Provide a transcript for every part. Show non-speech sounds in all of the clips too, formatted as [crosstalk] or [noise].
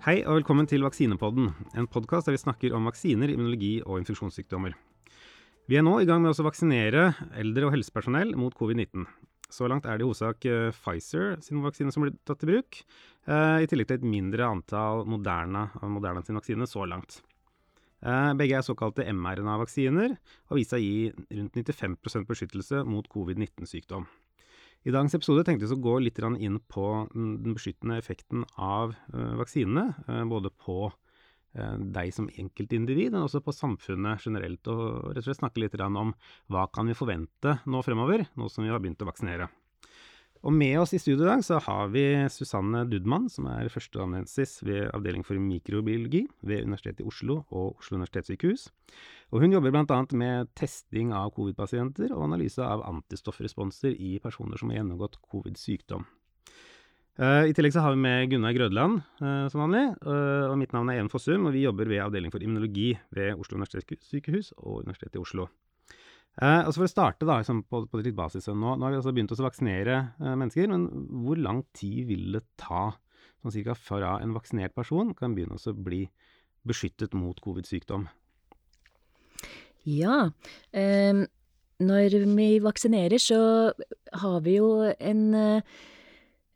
Hei og velkommen til Vaksinepodden, en podkast der vi snakker om vaksiner, immunologi og infeksjonssykdommer. Vi er nå i gang med å vaksinere eldre og helsepersonell mot covid-19. Så langt er det i hovedsak eh, Pfizer sin vaksine som blir tatt i bruk, eh, i tillegg til et mindre antall Moderna Moderna sin vaksine så langt. Eh, begge er såkalte mRNA-vaksiner og viser seg å gi rundt 95% beskyttelse mot covid-19-sykdom. I dagens episode tenkte vi å gå litt inn på den beskyttende effekten av uh, vaksinene. Uh, både på uh, deg som enkeltindivid, men også på samfunnet generelt. Og rett og slett snakke litt om hva kan vi forvente nå fremover, nå som vi har begynt å vaksinere. Og med oss i studio i dag så har vi Susanne Dudmann, som er førsteamanuensis ved Avdeling for mikrobiologi ved Universitetet i Oslo og Oslo universitetssykehus. Og hun jobber bl.a. med testing av covid-pasienter og analyse av antistoffresponser i personer som har gjennomgått covid-sykdom. Uh, I tillegg så har vi med Gunnar Grødland uh, som vanlig. Uh, og mitt navn er Even Fossum, og vi jobber ved Avdeling for immunologi ved Oslo universitetssykehus og Universitetet i Oslo. Eh, altså For å starte da, liksom på, på litt basis, nå, nå, har vi altså begynt å vaksinere eh, mennesker, men hvor lang tid vil det ta sånn cirka fra en vaksinert person kan begynne å bli beskyttet mot covid-sykdom? Ja, eh, når vi vaksinerer så har vi jo en eh,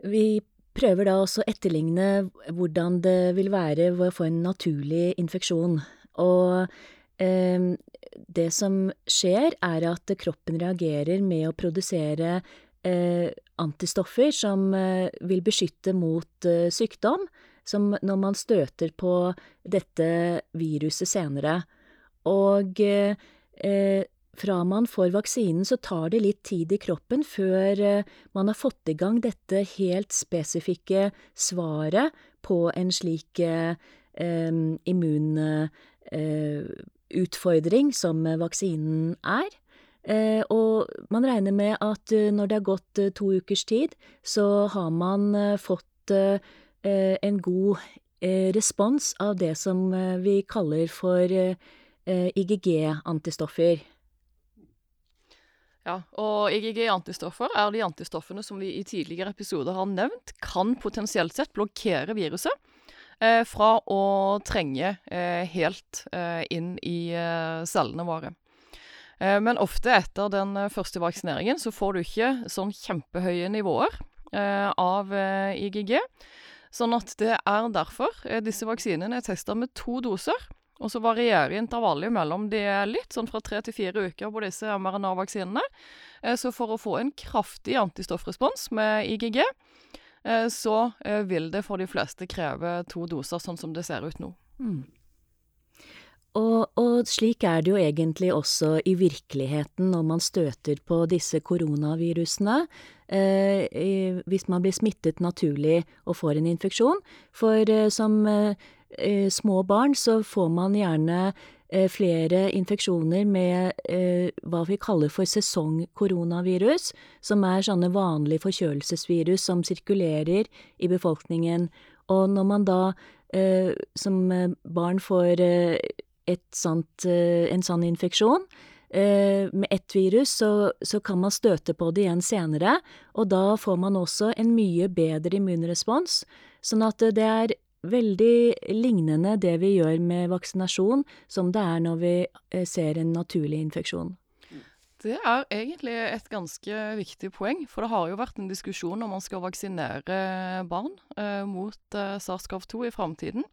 Vi prøver da også å etterligne hvordan det vil være å få en naturlig infeksjon. Og Ehm, det som skjer, er at kroppen reagerer med å produsere eh, antistoffer som eh, vil beskytte mot eh, sykdom, som når man støter på dette viruset senere. Og fra man får vaksinen, så tar det litt tid i kroppen før man har fått i gang dette helt spesifikke svaret på en slik immun utfordring som vaksinen er. Eh, og man regner med at eh, når det har gått eh, to ukers tid, så har man fått en god respons av det som vi kaller for IGG-antistoffer. Ja, og IGG-antistoffer er de antistoffene som vi i tidligere episoder har nevnt kan potensielt sett blokkere viruset fra å trenge eh, helt eh, inn i eh, cellene våre. Eh, men ofte etter den første vaksineringen så får du ikke sånn kjempehøye nivåer av IGG. Sånn at det er derfor disse vaksinene er testa med to doser. Og så varierer intervallet mellom de litt, sånn fra tre til fire uker på disse mRNA-vaksinene. Så for å få en kraftig antistoffrespons med IGG, Eh, så eh, vil det for de fleste kreve to doser, sånn som det ser ut nå. Mm. Og, og, slik er det jo egentlig også i virkeligheten når man støter på disse koronavirusene, eh, hvis man blir smittet naturlig og får en infeksjon. For eh, som eh, små barn så får man gjerne Eh, flere infeksjoner med eh, hva vi kaller for sesongkoronavirus, som er sånne vanlige forkjølelsesvirus som sirkulerer i befolkningen. Og når man da eh, som barn får sånt, en sånn infeksjon, med ett virus, så, så, kan man støte på det igjen senere, og da får man også en mye bedre immunrespons. Sånn at det er veldig lignende det vi gjør med vaksinasjon, som det er når vi eh, ser en naturlig infeksjon. Det er egentlig et ganske viktig poeng, for det har jo vært en diskusjon om man skal vaksinere barn eh, mot eh, SARS-CoV-2 i framtiden.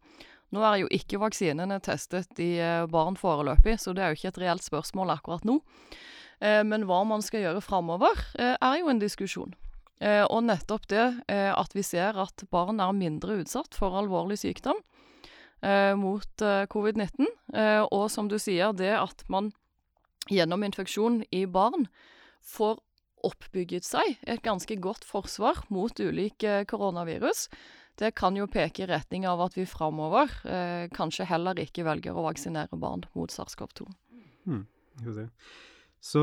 Nå er jo ikke vaksinene testet i eh, barn foreløpig, så det er jo ikke et reelt spørsmål akkurat nå. Eh, men hva man skal gjøre framover, eh, er jo en diskusjon. Eh, og nettopp det eh, at vi ser at barn er mindre utsatt for alvorlig sykdom eh, mot covid-19, og som du sier, det at man gjennom infeksjon i barn får oppbygget seg et ganske godt forsvar mot ulike koronavirus, det kan jo peke i retning av at vi framover eh, kanskje heller ikke velger å vaksinere barn mot SARS-CoV-2. Hmm. Så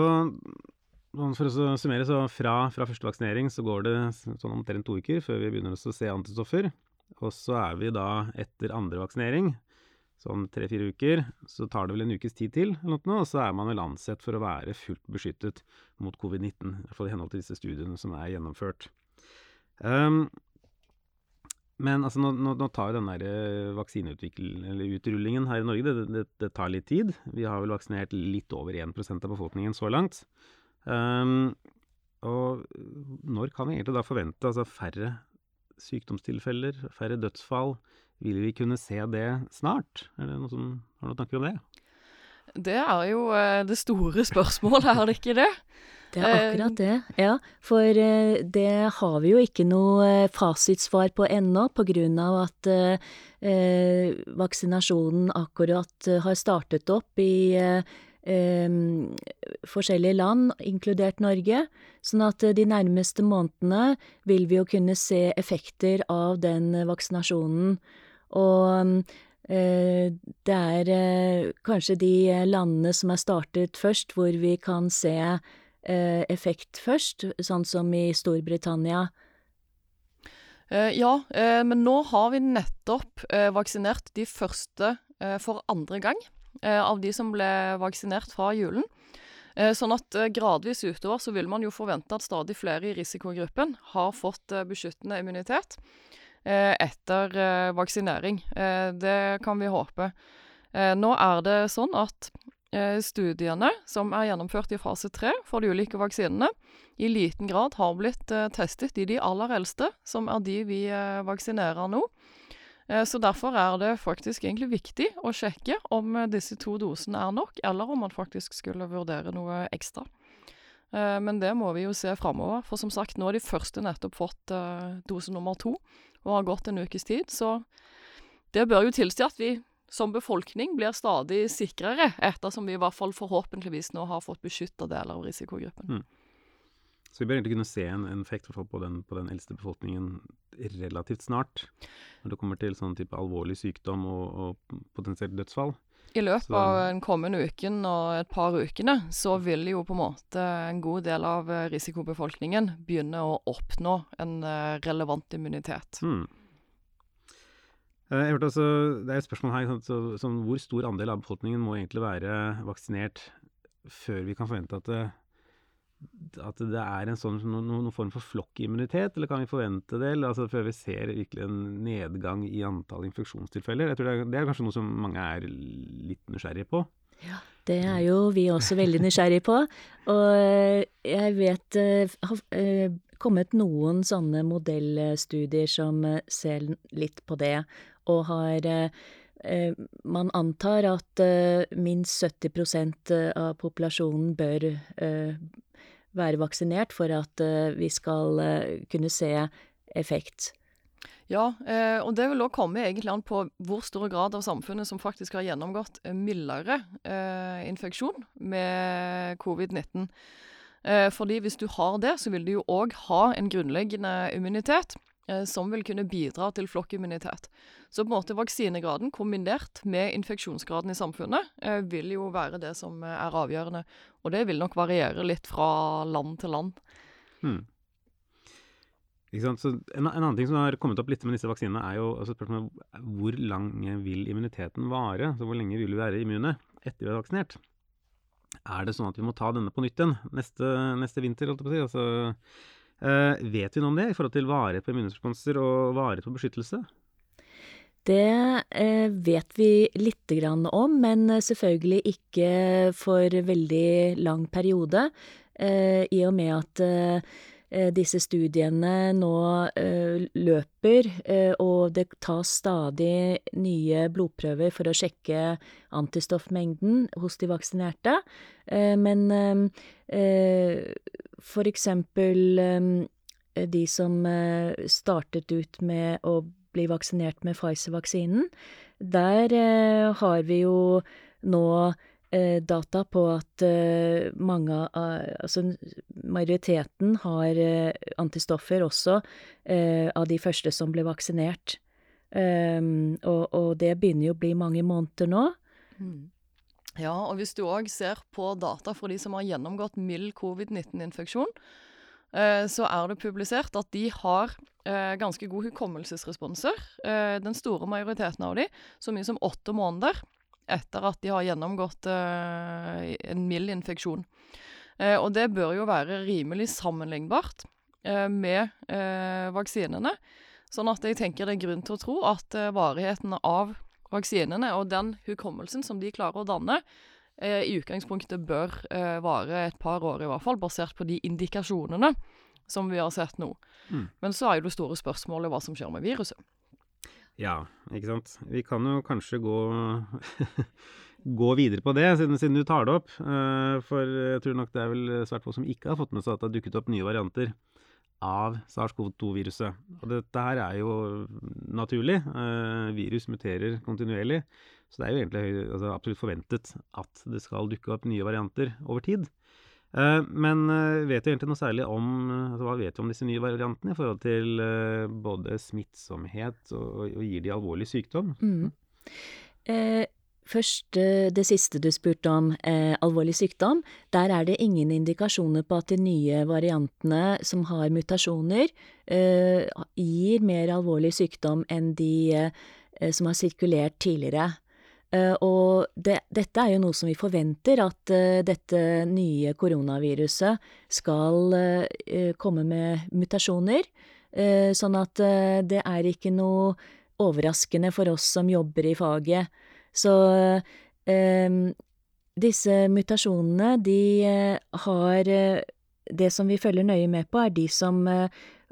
for å summere, så fra, fra, første vaksinering så går det sånn omtrent to uker før vi begynner å se antistoffer. Og så er vi da etter andre vaksinering, sånn tre-fire uker, så tar det vel en ukes tid til, eller noe, og så er man vel ansett for å være fullt beskyttet mot covid-19. I hvert fall i henhold til disse studiene som er gjennomført. Um, Men altså, nå, nå, nå tar den der eh, vaksineutrullingen her i Norge det, det, det, tar litt tid. Vi har vel vaksinert litt over 1% av befolkningen så langt. Um, og når kan vi egentlig da forvente altså, færre sykdomstilfeller, færre dødsfall? Vil vi kunne se det snart? Er det noen som har noen tanker om det? Det er jo eh, det store spørsmålet, er det ikke det? [laughs] Det er akkurat det, ja. For eh, det har vi jo ikke noe eh, fasitsvar på ennå, av at eh, vaksinasjonen akkurat har startet opp i forskjellige land, inkludert Norge. Sånn at de nærmeste månedene vil vi jo kunne se effekter av den vaksinasjonen. Og eh, det er kanskje de landene som er startet først, hvor vi kan se Eh, effekt først, sånn som i Storbritannia? Eh, ja, eh, men nå har vi nettopp vaksinert de første for andre gang av de som ble vaksinert fra julen. Sånn at gradvis utover så vil man jo forvente at stadig flere i risikogruppen har fått beskyttende immunitet etter vaksinering. Det kan vi håpe. Nå er det sånn at Eh, studiene som er gjennomført i fase tre for de ulike vaksinene, i liten grad har blitt eh, testet i de aller eldste, som er de vi eh, vaksinerer nå. Så derfor er det faktisk egentlig viktig å sjekke om disse to dosene er nok, eller om man faktisk skulle vurdere noe ekstra. Men det må vi jo se framover, for som sagt, nå har de første nettopp fått dose nummer to og har gått en ukes tid, så det bør jo tilsi at vi som befolkning blir stadig sikrere, ettersom vi i hvert fall forhåpentligvis nå har fått beskytta deler av risikogruppen. Mm. Så vi bør egentlig kunne se en, en effekt på den, på den, eldste befolkningen relativt snart, når det kommer til sånn type alvorlig sykdom og, og potensielt dødsfall. I løpet så, av den kommende uken og et par ukene så vil jo på en måte en god del av risikobefolkningen begynne å oppnå en eh, relevant immunitet. Mm. Eh, jeg hørte altså, Det er et spørsmål her så, så, Hvor stor andel av befolkningen må egentlig være vaksinert før vi kan forvente at det, at det er en sånn, noen, noen form for flokkimmunitet, eller kan vi forvente det? Eller, altså, før vi ser virkelig en nedgang i antall infeksjonstilfeller? Jeg tror det er, det er kanskje noe som mange er litt nysgjerrige på? Ja, det er jo vi også veldig nysgjerrige på. Og jeg vet eh, har eh, kommet noen sånne modellstudier som ser litt på det og har eh, Man antar at eh, minst 70 eh, av populasjonen bør være vaksinert for at vi skal kunne se effekt. Ja, og det vil òg komme egentlig an på hvor stor grad av samfunnet som faktisk har gjennomgått mildere infeksjon med covid-19. fordi hvis du har det, så vil du jo òg ha en grunnleggende immunitet. Eh, som vil kunne bidra til flokkimmunitet. Så på en måte vaksinegraden kombinert med infeksjonsgraden i samfunnet eh, vil jo være det som eh, er avgjørende. Og det vil nok variere litt fra land til land. Hmm. En, en, annen ting som har kommet opp litt med disse vaksinene, er jo altså spørsmålet hvor lang vil immuniteten vare? Så hvor lenge vil vi være immune etter vi er vaksinert? Er det sånn at vi må ta denne på nytt igjen neste, neste vinter? holdt jeg på å si? Altså, vet vi noe om det i forhold til varighet på immunresponser og varighet på beskyttelse? Det eh, vet vi lite grann om, men selvfølgelig ikke for veldig lang periode. Eh, I og med at eh, Eh, disse studiene nå eh, løper, eh, og det tas stadig nye blodprøver for å sjekke antistoffmengden hos de vaksinerte. Men for eksempel de som startet ut med å bli vaksinert med Pfizer-vaksinen, der har vi jo nå eh, data på at eh, mange Altså majoriteten har eh, antistoffer også eh, av de første som ble vaksinert. Um, og, og, det begynner jo å bli mange måneder nå. Mm. Ja, og hvis du òg ser på data for de som har gjennomgått mild covid-19-infeksjon, eh, så er det publisert at de har eh, ganske god hukommelsesresponser. den store majoriteten av de, så mye som åtte måneder etter at de har gjennomgått uh, en mild infeksjon. Uh, og det bør jo være rimelig sammenlignbart uh, med vaksinene. Sånn at jeg tenker det er grunn til å tro at uh, varigheten av vaksinene og den hukommelsen som de klarer å danne, uh, i utgangspunktet bør vare et par år i hvert fall, basert på de indikasjonene som vi har sett nå. Mm. Men så er jo det store spørsmålet hva som skjer med viruset. Ja, ikke sant. Vi kan jo kanskje gå [laughs] gå videre på det, siden, siden, du tar det opp. For jeg tror nok det er vel svært få som ikke har fått med seg at det har dukket opp nye varianter av SARS-CoV-2-viruset. Og dette her er jo naturlig. Eh, virus muterer kontinuerlig. Så det er jo egentlig altså, absolutt forventet at det skal dukke opp nye varianter over tid. Eh, men eh, vet du egentlig noe særlig om altså, hva vet du om disse nye variantene i forhold til eh, både smittsomhet og, og, gir de alvorlig sykdom? Mm. Eh, Først det siste du spurte om, eh, alvorlig sykdom. Der er det ingen indikasjoner på at de nye variantene som har mutasjoner, eh, gir mer alvorlig sykdom enn de eh, som har sirkulert tidligere. Eh, og det, dette er jo noe som vi forventer, at eh, dette nye koronaviruset skal eh, komme med mutasjoner. sånn at det er ikke noe overraskende for oss som jobber i faget så disse mutasjonene, de har Det som vi følger nøye med på, er de som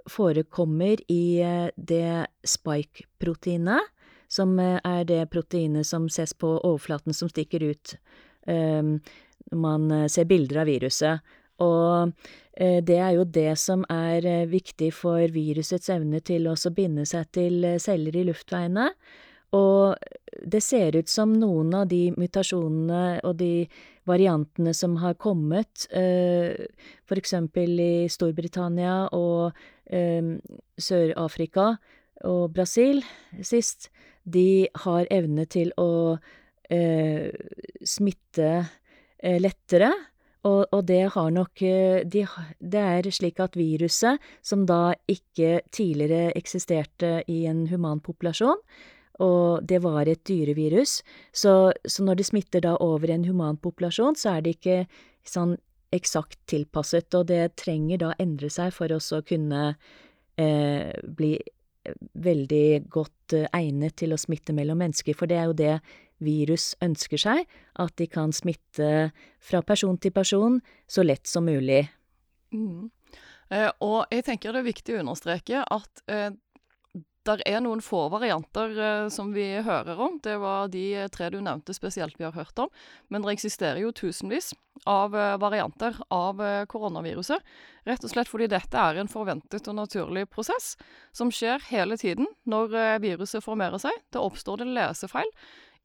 forekommer i det spike-proteinet, som er det proteinet som ses på overflaten som stikker ut når man ser bilder av viruset. Og det er jo det som er viktig for virusets evne til å binde seg til celler i luftveiene. Og det ser ut som noen av de mutasjonene og de variantene som har kommet, eh, for eksempel i Storbritannia og eh, Sør-Afrika og Brasil sist, de har evne til å eh, smitte lettere. Og, og, det har nok de, Det er slik at viruset, som da ikke tidligere eksisterte i en human populasjon, og det var et dyrevirus. Så, så når det smitter da over en human populasjon, så er det ikke sånn eksakt tilpasset, og det trenger da endre seg for å kunne eh, bli veldig godt eh, egnet til å smitte mellom mennesker, for det er jo det virus ønsker seg, at de kan smitte fra person til person så lett som mulig. Mm. Eh, og jeg tenker det er viktig å understreke at eh, der er noen få varianter eh, som vi hører om. Det var de tre du nevnte spesielt vi har hørt om. Men det eksisterer jo tusenvis av eh, varianter av eh, koronaviruset. Rett og slett fordi dette er en forventet og naturlig prosess som skjer hele tiden når eh, viruset formerer seg. Det oppstår det lesefeil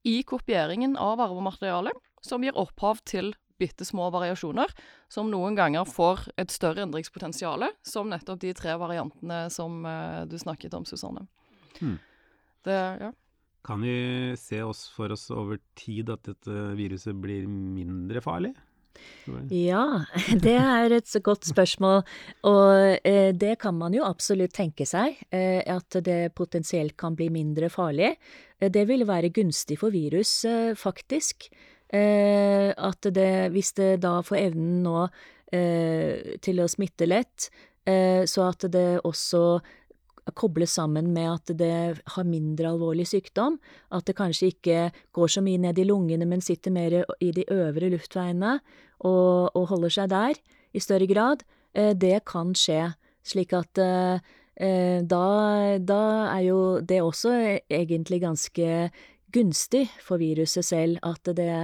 i kopieringen av arvematerialet som gir opphav til bitte små variasjoner, som noen ganger får et større endringspotensial, som nettopp de tre variantene som uh, du snakket om, Susanne. Hmm. Det, ja. Kan vi se oss for oss over tid at dette viruset blir mindre farlig? Ja, [laughs] det er et godt spørsmål. Og eh, det kan man jo absolutt tenke seg, eh, at det potensielt kan bli mindre farlig. Eh, det vil være gunstig for virus, eh, faktisk. Eh, at det, hvis det da får evnen nå eh, til å smitte lett, eh, så at det også kobles sammen med at det har mindre alvorlig sykdom, at det kanskje ikke går så mye ned i lungene, men sitter mer i de øvre luftveiene og, og holder seg der i større grad, det kan skje. Slik at da, da er jo det også egentlig ganske gunstig for viruset selv at det,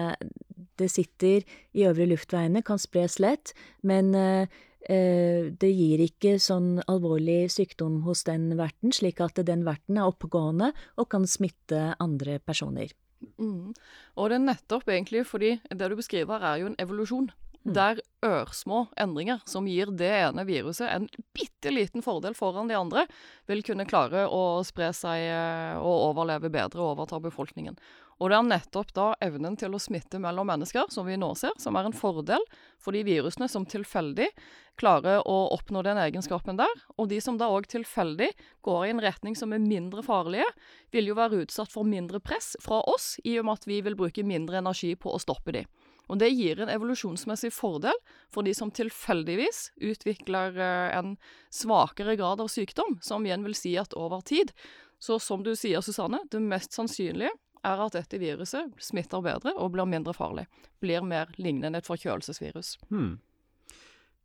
det sitter i øvre luftveiene, kan spres lett, men eh, eh, det gir ikke sånn alvorlig sykdom hos den verten, slik at den verten er oppegående og kan smitte andre personer. Mm. Og det er nettopp egentlig fordi det du beskriver er jo en evolusjon. Mm. Der ørsmå endringer som gir det ene viruset en bitte liten fordel foran de andre, vil kunne klare å spre seg eh, og overleve bedre og overta befolkningen. Og det er nettopp da evnen til å smitte mellom mennesker, som vi nå ser, som er en fordel for de virusene som tilfeldig klarer å oppnå den egenskapen der. Og de som da òg tilfeldig går i en retning som er mindre farlige, vil jo være utsatt for mindre press fra oss, i og med at vi vil bruke mindre energi på å stoppe de. Og det gir en evolusjonsmessig fordel for de som tilfeldigvis utvikler eh, en svakere grad av sykdom, som igjen vil si at over tid Så som du sier, Susanne, det mest sannsynlige er at dette viruset smitter bedre og blir mindre farlig. Blir mer lignende et forkjølelsesvirus. Hmm.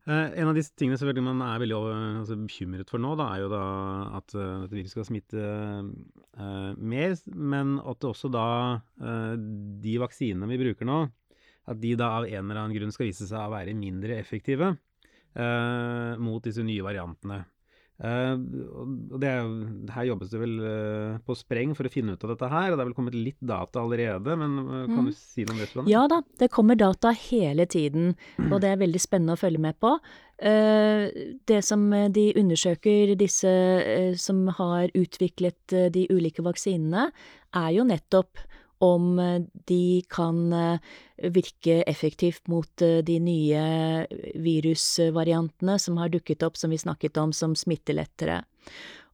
Eh, en av de tingene selvfølgelig man er veldig altså, bekymret for nå, da, er jo da at uh, dette viruset skal smitte uh, mer, men at også da uh, de vaksinene vi bruker nå, at de da av en eller annen grunn skal vise seg å være mindre effektive mot disse nye variantene. Eh, og det, her jobbes det vel eh, på spreng for å finne ut av dette her. og Det er vel kommet litt data allerede, men uh, kan mm. du si noe om det? Susanne? Ja da, det kommer data hele tiden, [clears throat] og det er veldig spennende å følge med på. det som de undersøker, disse som har utviklet de ulike vaksinene, er jo nettopp om eh, de kan eh, virke effektivt mot eh, de nye virusvariantene som har dukket opp, som vi snakket om, som smitter lettere.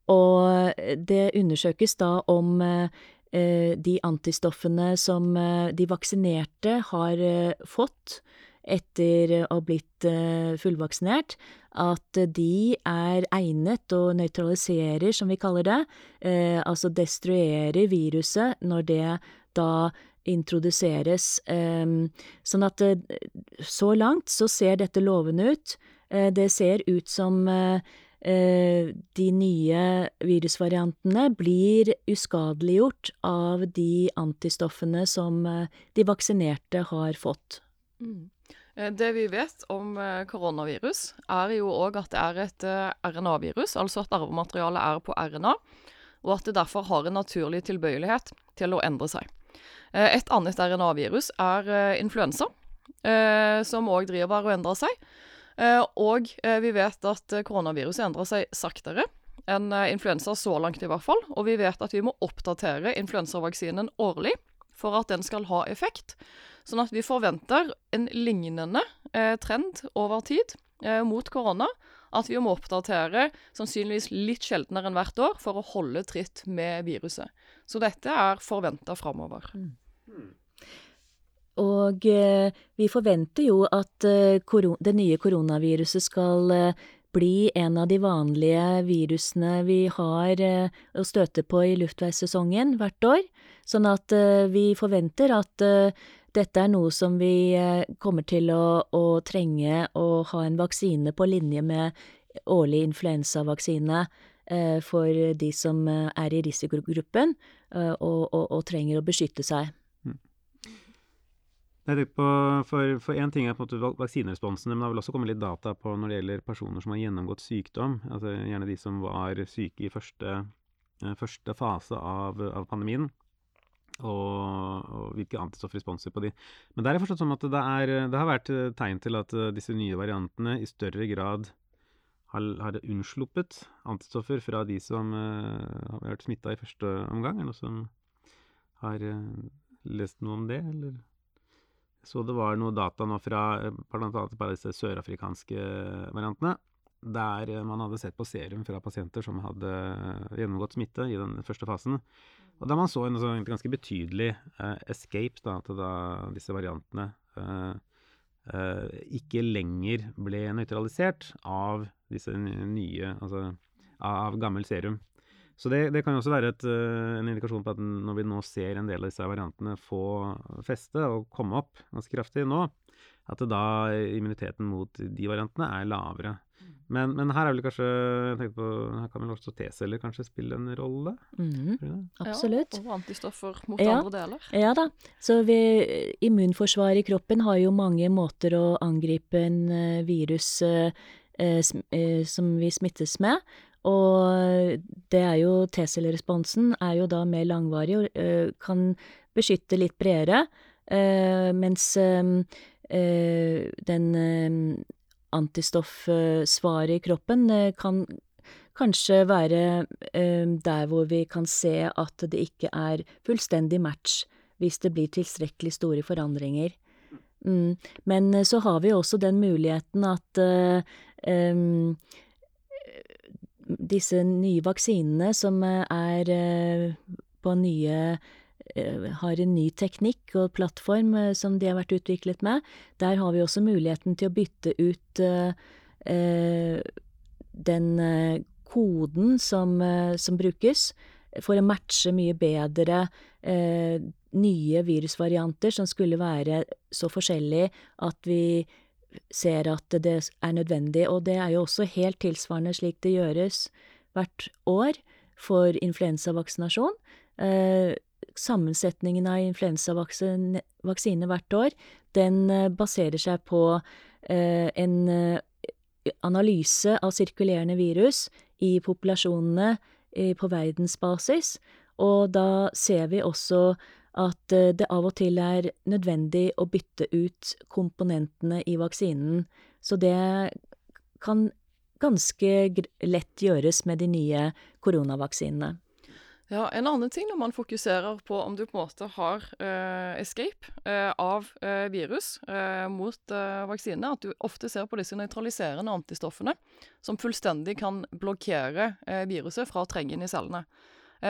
Og det undersøkes da om de antistoffene som de vaksinerte har fått etter å ha blitt fullvaksinert, at de er egnet og nøytraliserer, som vi kaller det, altså destruerer viruset når det da introduseres. Ehm, sånn at eh, så langt så ser dette lovende ut. Eh, det ser ut som eh, de nye virusvariantene blir uskadeliggjort av de antistoffene som de vaksinerte har fått. Mm. Det vi vet om koronavirus, er jo òg at det er et RNA-virus, altså at arvematerialet er på RNA, og at det derfor har en naturlig tilbøyelighet til å endre seg. Eh, et annet RNA-virus er eh, influensa, eh, som òg driver og endrer seg. Og vi vet at koronaviruset endrer seg saktere enn influensa så langt, i hvert fall. Og vi vet at vi må oppdatere influensavaksinen årlig for at den skal ha effekt. Sånn at vi forventer en lignende trend over tid mot korona. At vi må oppdatere sannsynligvis litt sjeldnere enn hvert år for å holde tritt med viruset. Så dette er forventa framover. Mm. Og eh, vi forventer jo at eh, det nye koronaviruset skal eh, bli en av de vanlige virusene vi har eh, å støte på i luftveissesongen hvert år. Sånn at eh, vi forventer at eh, dette er noe som vi kommer til å, å trenge å ha en vaksine på linje med årlig influensavaksine Eh, for de som eh, er i risikogruppen eh, og, og, og trenger å beskytte seg. Mm. På, for, for en ting er på en måte vaksineresponsen, men det har vel også kommet litt data på når det gjelder personer som har gjennomgått sykdom. altså Gjerne de som var syke i første, første fase av, av pandemien. Og, og, hvilke antistoffresponser på de. Men der er forstått som at det, er, det har vært tegn til at disse nye variantene i større grad har, har unnsluppet antistoffer fra de som uh, har vært smitta i første omgang? Er det noen som har uh, lest noe om det, eller? Så det var noe data nå fra eh, bl.a. disse sørafrikanske variantene, der man hadde sett på serum fra pasienter som hadde gjennomgått smitte i den første fasen. Og da man så en sånn ganske betydelig uh, escape da, til da disse variantene uh, uh, ikke lenger ble nøytralisert av disse nye Altså av gammel serum. Så det, det kan også være et, eh, en indikasjon på at når vi nå ser en del av disse variantene få feste og komme opp ganske kraftig nå, at da immuniteten mot de variantene er lavere. Men, men, her er vel kanskje jeg på, her kan vel også T-celler kanskje spille en rolle? Mm, absolutt. Ja, og antistoffer mot ja, andre deler. Ja da. Så vi, immunforsvaret i kroppen har jo mange måter å angripe en uh, virus uh, uh, som vi smittes med. Og det er jo T-celleresponsen er jo da mer langvarig og kan beskytte litt bredere, mens den antistoffsvaret i kroppen eh, kan kanskje være eh, der hvor vi kan se at det ikke er fullstendig match hvis det blir tilstrekkelig store forandringer. Mm. Men eh, så har vi også den muligheten at um, disse nye vaksinene som er på nye har en ny teknikk og plattform som de har vært utviklet med. Der har vi også muligheten til å bytte ut den koden som, som brukes, for å matche mye bedre nye virusvarianter som skulle være så forskjellige at vi ser at det er nødvendig. Og det er jo også helt tilsvarende slik det gjøres hvert år for influensavaksinasjon. Sammensetningen av influensavaksine hvert år, den eh, baserer seg på eh, en eh, analyse av sirkulerende virus i populasjonene på verdensbasis, og da ser vi også at det av og til er nødvendig å bytte ut komponentene i vaksinen. Så det kan ganske lett gjøres med de nye koronavaksinene. Ja, En annen ting når man fokuserer på om du på en måte har uh, escape uh, av uh, virus mot vaksine, at du ofte ser på disse nøytraliserende antistoffene som fullstendig kan blokkere viruset fra å trenge inn i cellene.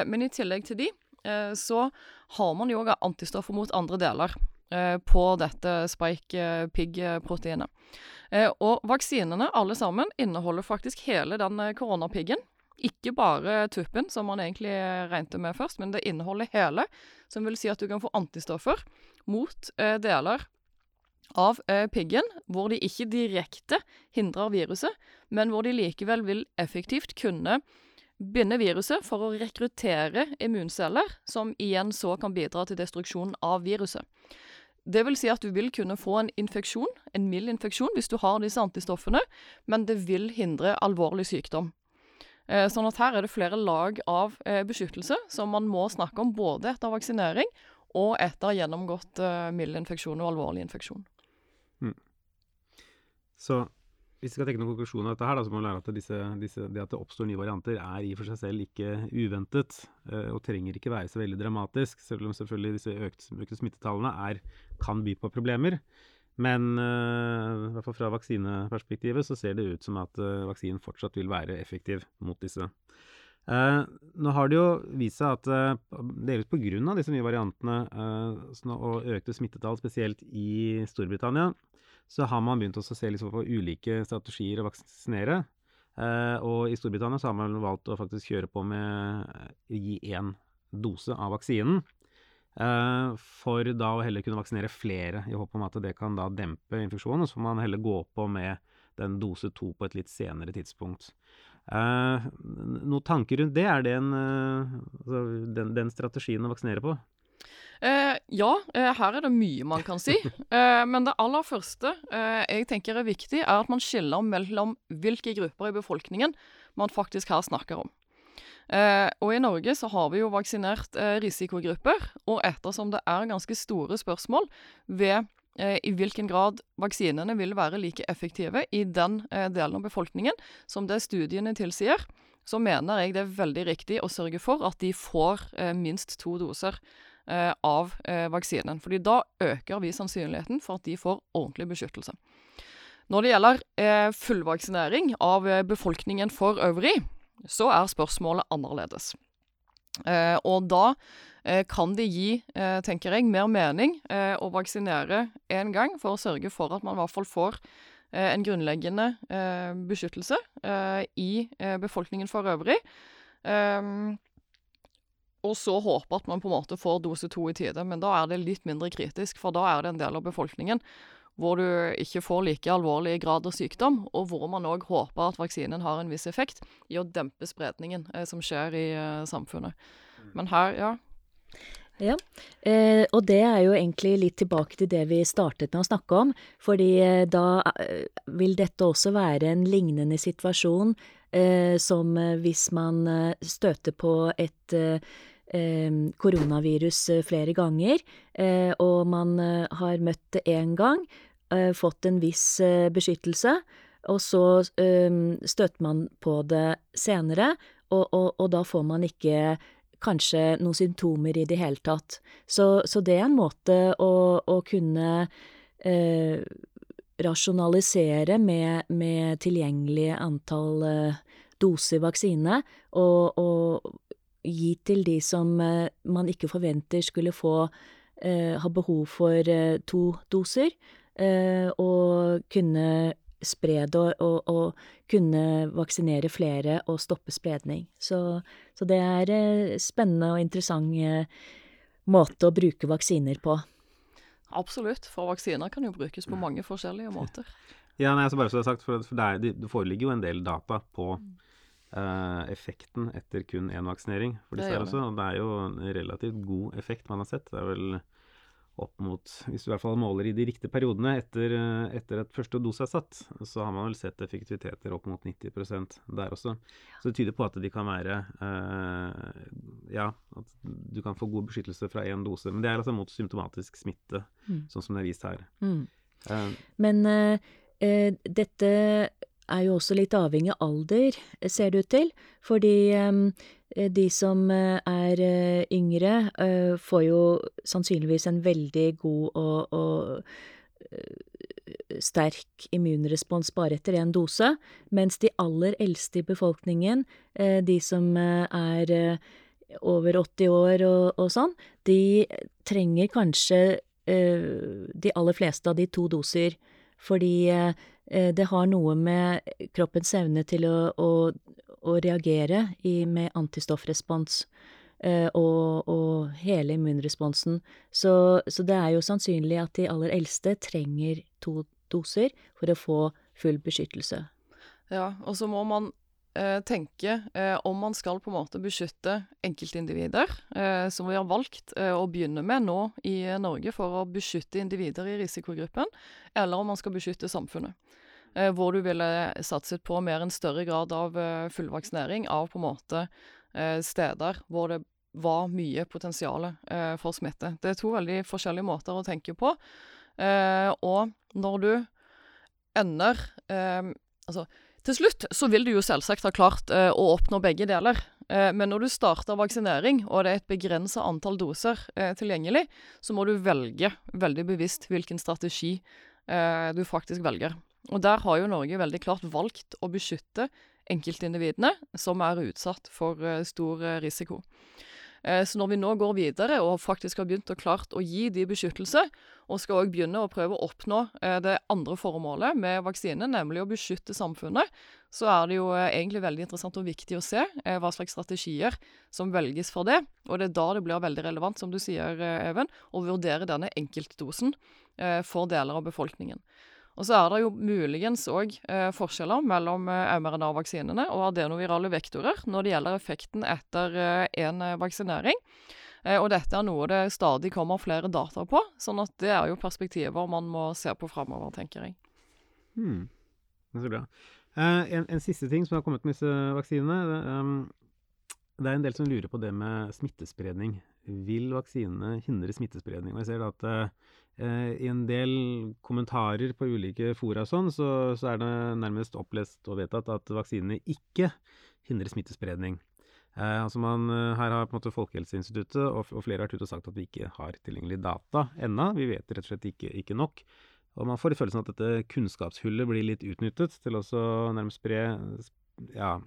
men i tillegg til de, Eh, så har man jo antistoffer mot andre deler eh, på dette spike pig-proteinet. Eh, og vaksinene, alle sammen, inneholder faktisk hele den koronapiggen. Ikke bare tuppen, som man egentlig regnet med først, men det inneholder hele. Som vil si at du kan få antistoffer mot deler av piggen hvor de ikke direkte hindrer viruset, men hvor de likevel vil effektivt kunne binde viruset for å rekruttere immunceller, som igjen så kan bidra til destruksjon av viruset. Det vil si at du vil kunne få en infeksjon, en mild infeksjon, hvis du har disse antistoffene, men det vil hindre alvorlig sykdom. Eh, sånn at her er det flere lag av eh, beskyttelse som man må snakke om både etter vaksinering og etter gjennomgått eh, mild infeksjon og alvorlig infeksjon. Mm. Så hvis vi skal trekke noen konklusjon av dette, her, da, så må vi lære at disse, disse, det at det oppstår nye varianter, er i og for seg selv ikke uventet. Og trenger ikke være så veldig dramatisk, selv om selvfølgelig disse økte, økte smittetallene er, kan by på problemer. Men uh, i hvert fall fra vaksineperspektivet så ser det ut som at uh, vaksinen fortsatt vil være effektiv mot disse. Uh, nå har det jo vist seg at uh, delvis pga. disse nye variantene og økte smittetall, spesielt i Storbritannia, så har man begynt å se på ulike strategier å vaksinere. Eh, og i Storbritannia så har man valgt å faktisk kjøre på med å eh, gi én dose av vaksinen. Eh, for da å heller kunne vaksinere flere, i håp om at det kan da dempe infeksjonen. Og så får man heller gå på med den dose to på et litt senere tidspunkt. Eh, noen tanker rundt det? Er det en, eh, altså den, den strategien å vaksinere på? Eh, ja, eh, her er det mye man kan si. [laughs] Eh, men det aller første eh, jeg tenker er viktig, er at man skiller mellom hvilke grupper i befolkningen man faktisk her snakker om. Eh, og i Norge så har vi jo vaksinert eh, risikogrupper, og ettersom det er ganske store spørsmål ved i hvilken grad vaksinene vil være like effektive i den delen av befolkningen som det studiene tilsier, så mener jeg det er veldig riktig å sørge for at de får minst to doser eh, av eh, vaksinen. fordi da øker vi sannsynligheten for at de får ordentlig beskyttelse. Når det gjelder eh, fullvaksinering av eh, befolkningen for øvrig, så er spørsmålet annerledes. Eh, og da eh, kan det gi, tenker jeg, mer mening å vaksinere én gang for å sørge for at man i hvert fall får en grunnleggende beskyttelse i befolkningen for øvrig. Og så håpe at man på en måte får dose to i tide. Men da er det litt mindre kritisk, for da er det en del av befolkningen hvor du ikke får like alvorlig grad av sykdom, og hvor man òg håper at vaksinen har en viss effekt i å dempe spredningen eh, som skjer i eh, samfunnet. Mm. Men her, ja. Ja, eh, og det er jo egentlig litt tilbake til det vi startet med å snakke om. Fordi eh, da eh, vil dette også være en lignende situasjon eh, som hvis man støter på et eh, koronavirus flere ganger, eh, og man har møtt det én gang, fått en viss beskyttelse, og så støter man på det senere, og, og, og, da får man ikke kanskje noen symptomer i det hele tatt. Så, så det er en måte å, å kunne eh, rasjonalisere med, med tilgjengelig antall eh, doser vaksine, og, og, gi til de som man ikke forventer skulle få ha behov for to doser, og kunne spre det og, og, og, kunne vaksinere flere og stoppe spredning. Så, så det er eh, spennende og interessant eh, måte å bruke vaksiner på. Absolutt, for vaksiner kan jo brukes på mange forskjellige måter. [laughs] Ja, nei, altså bare så det er sagt, for, det, er, det, foreligger jo en del data på uh, effekten etter kun én vaksinering. For disse det, også, og det er jo en relativt god effekt man har sett. Det er vel opp mot Hvis du i hvert fall måler i de riktige periodene etter, eh, etter at første dose er satt, så har man vel sett effektiviteter opp mot 90% der også. Så det tyder på at de kan være eh, Ja, at du kan få god beskyttelse fra én dose. Men det er altså mot symptomatisk smitte, mm. sånn som det er vist her. Mm. Eh. Men uh, uh, dette er jo også litt avhengig av alder, ser det ut til. Fordi um, de som eh, er uh, yngre, får jo sannsynligvis en veldig god og, og sterk immunrespons bare etter én dose, mens de aller eldste i befolkningen, de som er over 80 år og, og, sånn, de trenger kanskje de aller fleste av de to doser. Fordi Eh, det har noe med kroppens evne til å, å, å reagere i, med antistoffrespons eh, og, og, hele immunresponsen. Så, så, det er jo sannsynlig at de aller eldste trenger to doser for å få full beskyttelse. Ja, og så må man eh, tenke eh, om man skal på en måte beskytte enkeltindivider, eh, som vi har valgt eh, å begynne med nå i Norge for å beskytte individer i risikogruppen, eller om man skal beskytte samfunnet. Eh, hvor du ville satset på mer en større grad av eh, fullvaksinering av på en måte eh, steder hvor det var mye potensial for smitte. Det er to veldig forskjellige måter å tenke på. og når du ender Altså til slutt så vil du jo selvsagt ha klart eh, å oppnå begge deler. Eh, men når du starter vaksinering, og det er et begrensa antall doser eh, tilgjengelig, så må du velge veldig bevisst hvilken strategi eh, du faktisk velger. Og der har jo Norge veldig klart valgt å beskytte enkeltindividene som er utsatt for eh, stor eh, risiko. Eh, så når vi nå går videre og faktisk har begynt å klart å gi de beskyttelse, og skal òg begynne å prøve å oppnå eh, det andre formålet med vaksine, nemlig å beskytte samfunnet, så er det jo eh, egentlig veldig interessant og viktig å se hva slags strategier som velges for det. Og det er da det blir veldig relevant, som du sier, Even, å vurdere denne enkeltdosen for deler av befolkningen. Og så er det jo muligens òg eh, forskjeller mellom eh, mRNA-vaksinene og adenovirale vektorer når det gjelder effekten etter én eh, vaksinering. Eh, og dette er noe det stadig kommer flere data på, sånn at det er jo perspektiver man må se på framover, tenker jeg. Hmm. Det er så bra. Uh, en, en, siste ting som har kommet med disse vaksinene. Um, det er en del som lurer på det med smittespredning. Vil vaksinene hindre smittespredning? Og jeg ser at uh, Eh, I en del kommentarer på ulike fora sånn, så, så, er det nærmest opplest og vedtatt at vaksinene ikke hindrer smittespredning. Eh, altså man, eh, her har på en måte Folkehelseinstituttet og, og, flere vært ute og sagt at vi ikke har tilgjengelig data ennå. Vi vet rett og slett ikke, ikke nok. Og man får følelsen at dette kunnskapshullet blir litt utnyttet til også nærmest spre ja,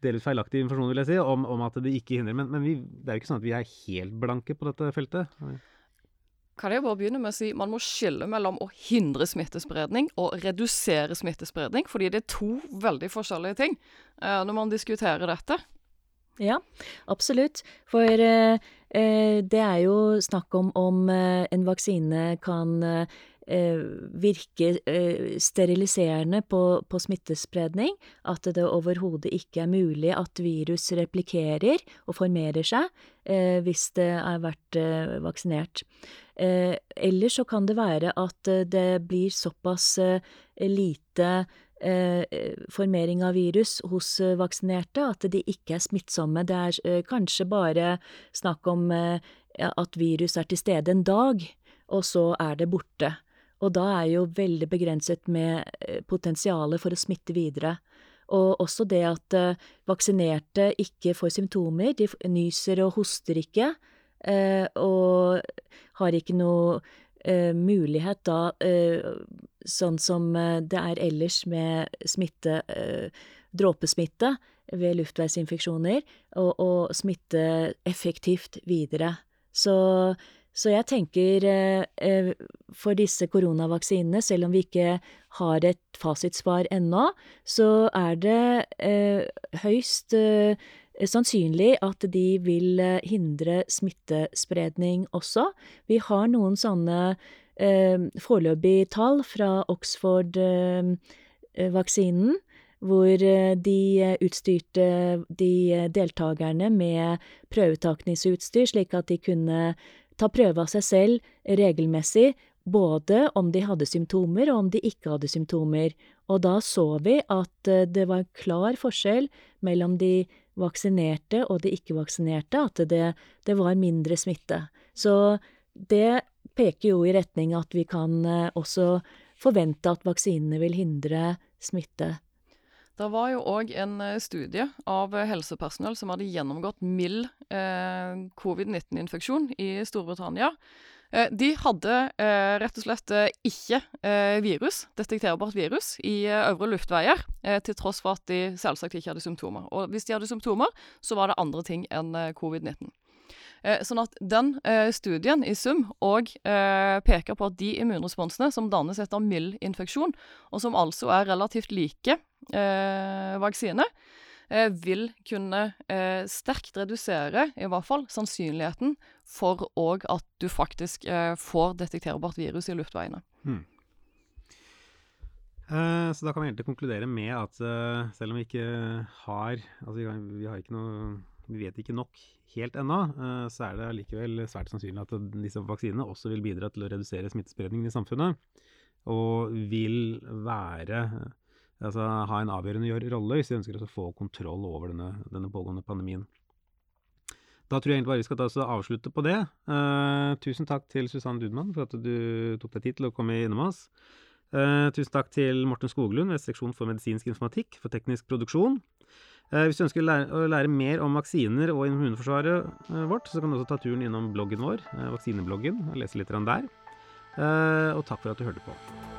delvis feilaktig informasjon, vil jeg si, om, om at det ikke hindrer. Men, men vi, det er jo ikke sånn at vi er helt blanke på dette feltet kan jeg bare begynne med å si man må skille mellom å hindre smittespredning og redusere smittespredning, fordi det er to veldig forskjellige ting eh, når man diskuterer dette. Ja, absolutt. For eh, eh det er jo snakk om om eh, en vaksine kan eh, Eh, virke eh, steriliserende på, på, smittespredning, at det overhodet ikke er mulig at virus replikerer og formerer seg eh, hvis det har vært vaksinert. Eller så kan det være at det blir såpass lite formering av virus hos vaksinerte at de ikke er smittsomme. Det er kanskje bare snakk om at virus er til stede en dag, og så er det borte. Og da er jo veldig begrenset med eh, potensialet for å smitte videre. Og også det at uh, vaksinerte ikke får symptomer. De nyser og hoster ikke, uh, og har ikke noe mulighet da, sånn som det er ellers med smitte, dråpesmitte, ved luftveisinfeksjoner og, og smitte effektivt videre. Så, så jeg tenker eh, for disse koronavaksinene, selv om vi ikke har et fasitsvar ennå, så er det eh, høyst eh, sannsynlig at de vil hindre smittespredning også. Vi har noen sånne eh, foreløpige tall fra Oxford-vaksinen. Eh, hvor de utstyrte de deltakerne med prøvetakningsutstyr, slik at de kunne ta prøve av seg selv regelmessig, både om de hadde symptomer og om de ikke hadde symptomer. Og da så vi at det var en klar forskjell mellom de vaksinerte og de ikke-vaksinerte, at det, det var mindre smitte. Så det peker jo i retning at vi kan også forvente at vaksinene vil hindre smitte. Det var jo òg en studie av helsepersonell som hadde gjennomgått mild eh, covid-19-infeksjon i Storbritannia. Eh, de hadde eh, rett og slett ikke virus, detekterbart virus, i øvre luftveier, til tross for at de selvsagt ikke hadde symptomer. Og hvis de hadde symptomer, så var det andre ting enn covid-19. Eh, sånn at den eh, studien i sum òg eh, peker på at de immunresponsene som dannes etter mild infeksjon, og som altså er relativt like vaksine, vil kunne sterkt redusere, i hvert fall, sannsynligheten for òg at du faktisk får detekterbart virus i luftveiene. Hmm. Så da kan vi egentlig konkludere med at selv om vi ikke har Altså vi har ikke noe Vi vet ikke nok helt ennå, uh, så er det allikevel svært sannsynlig at disse vaksinene også vil bidra til å redusere smittespredningen i samfunnet. Og vil være Altså ha en avgjørende rolle hvis vi ønsker å få kontroll over denne, denne, pågående pandemien. Da tror jeg egentlig bare vi skal ta oss og avslutte på det. tusen takk til Susann Dudmann for at du tok deg tid til å komme innom oss. Uh, tusen takk til Morten Skoglund ved Seksjon for medisinsk informatikk for teknisk produksjon. Uh, hvis du ønsker å lære, å lære, mer om vaksiner og immunforsvaret uh, vårt, så kan du også ta turen innom bloggen vår, vaksinebloggen, og lese litt der. og takk for at du hørte på.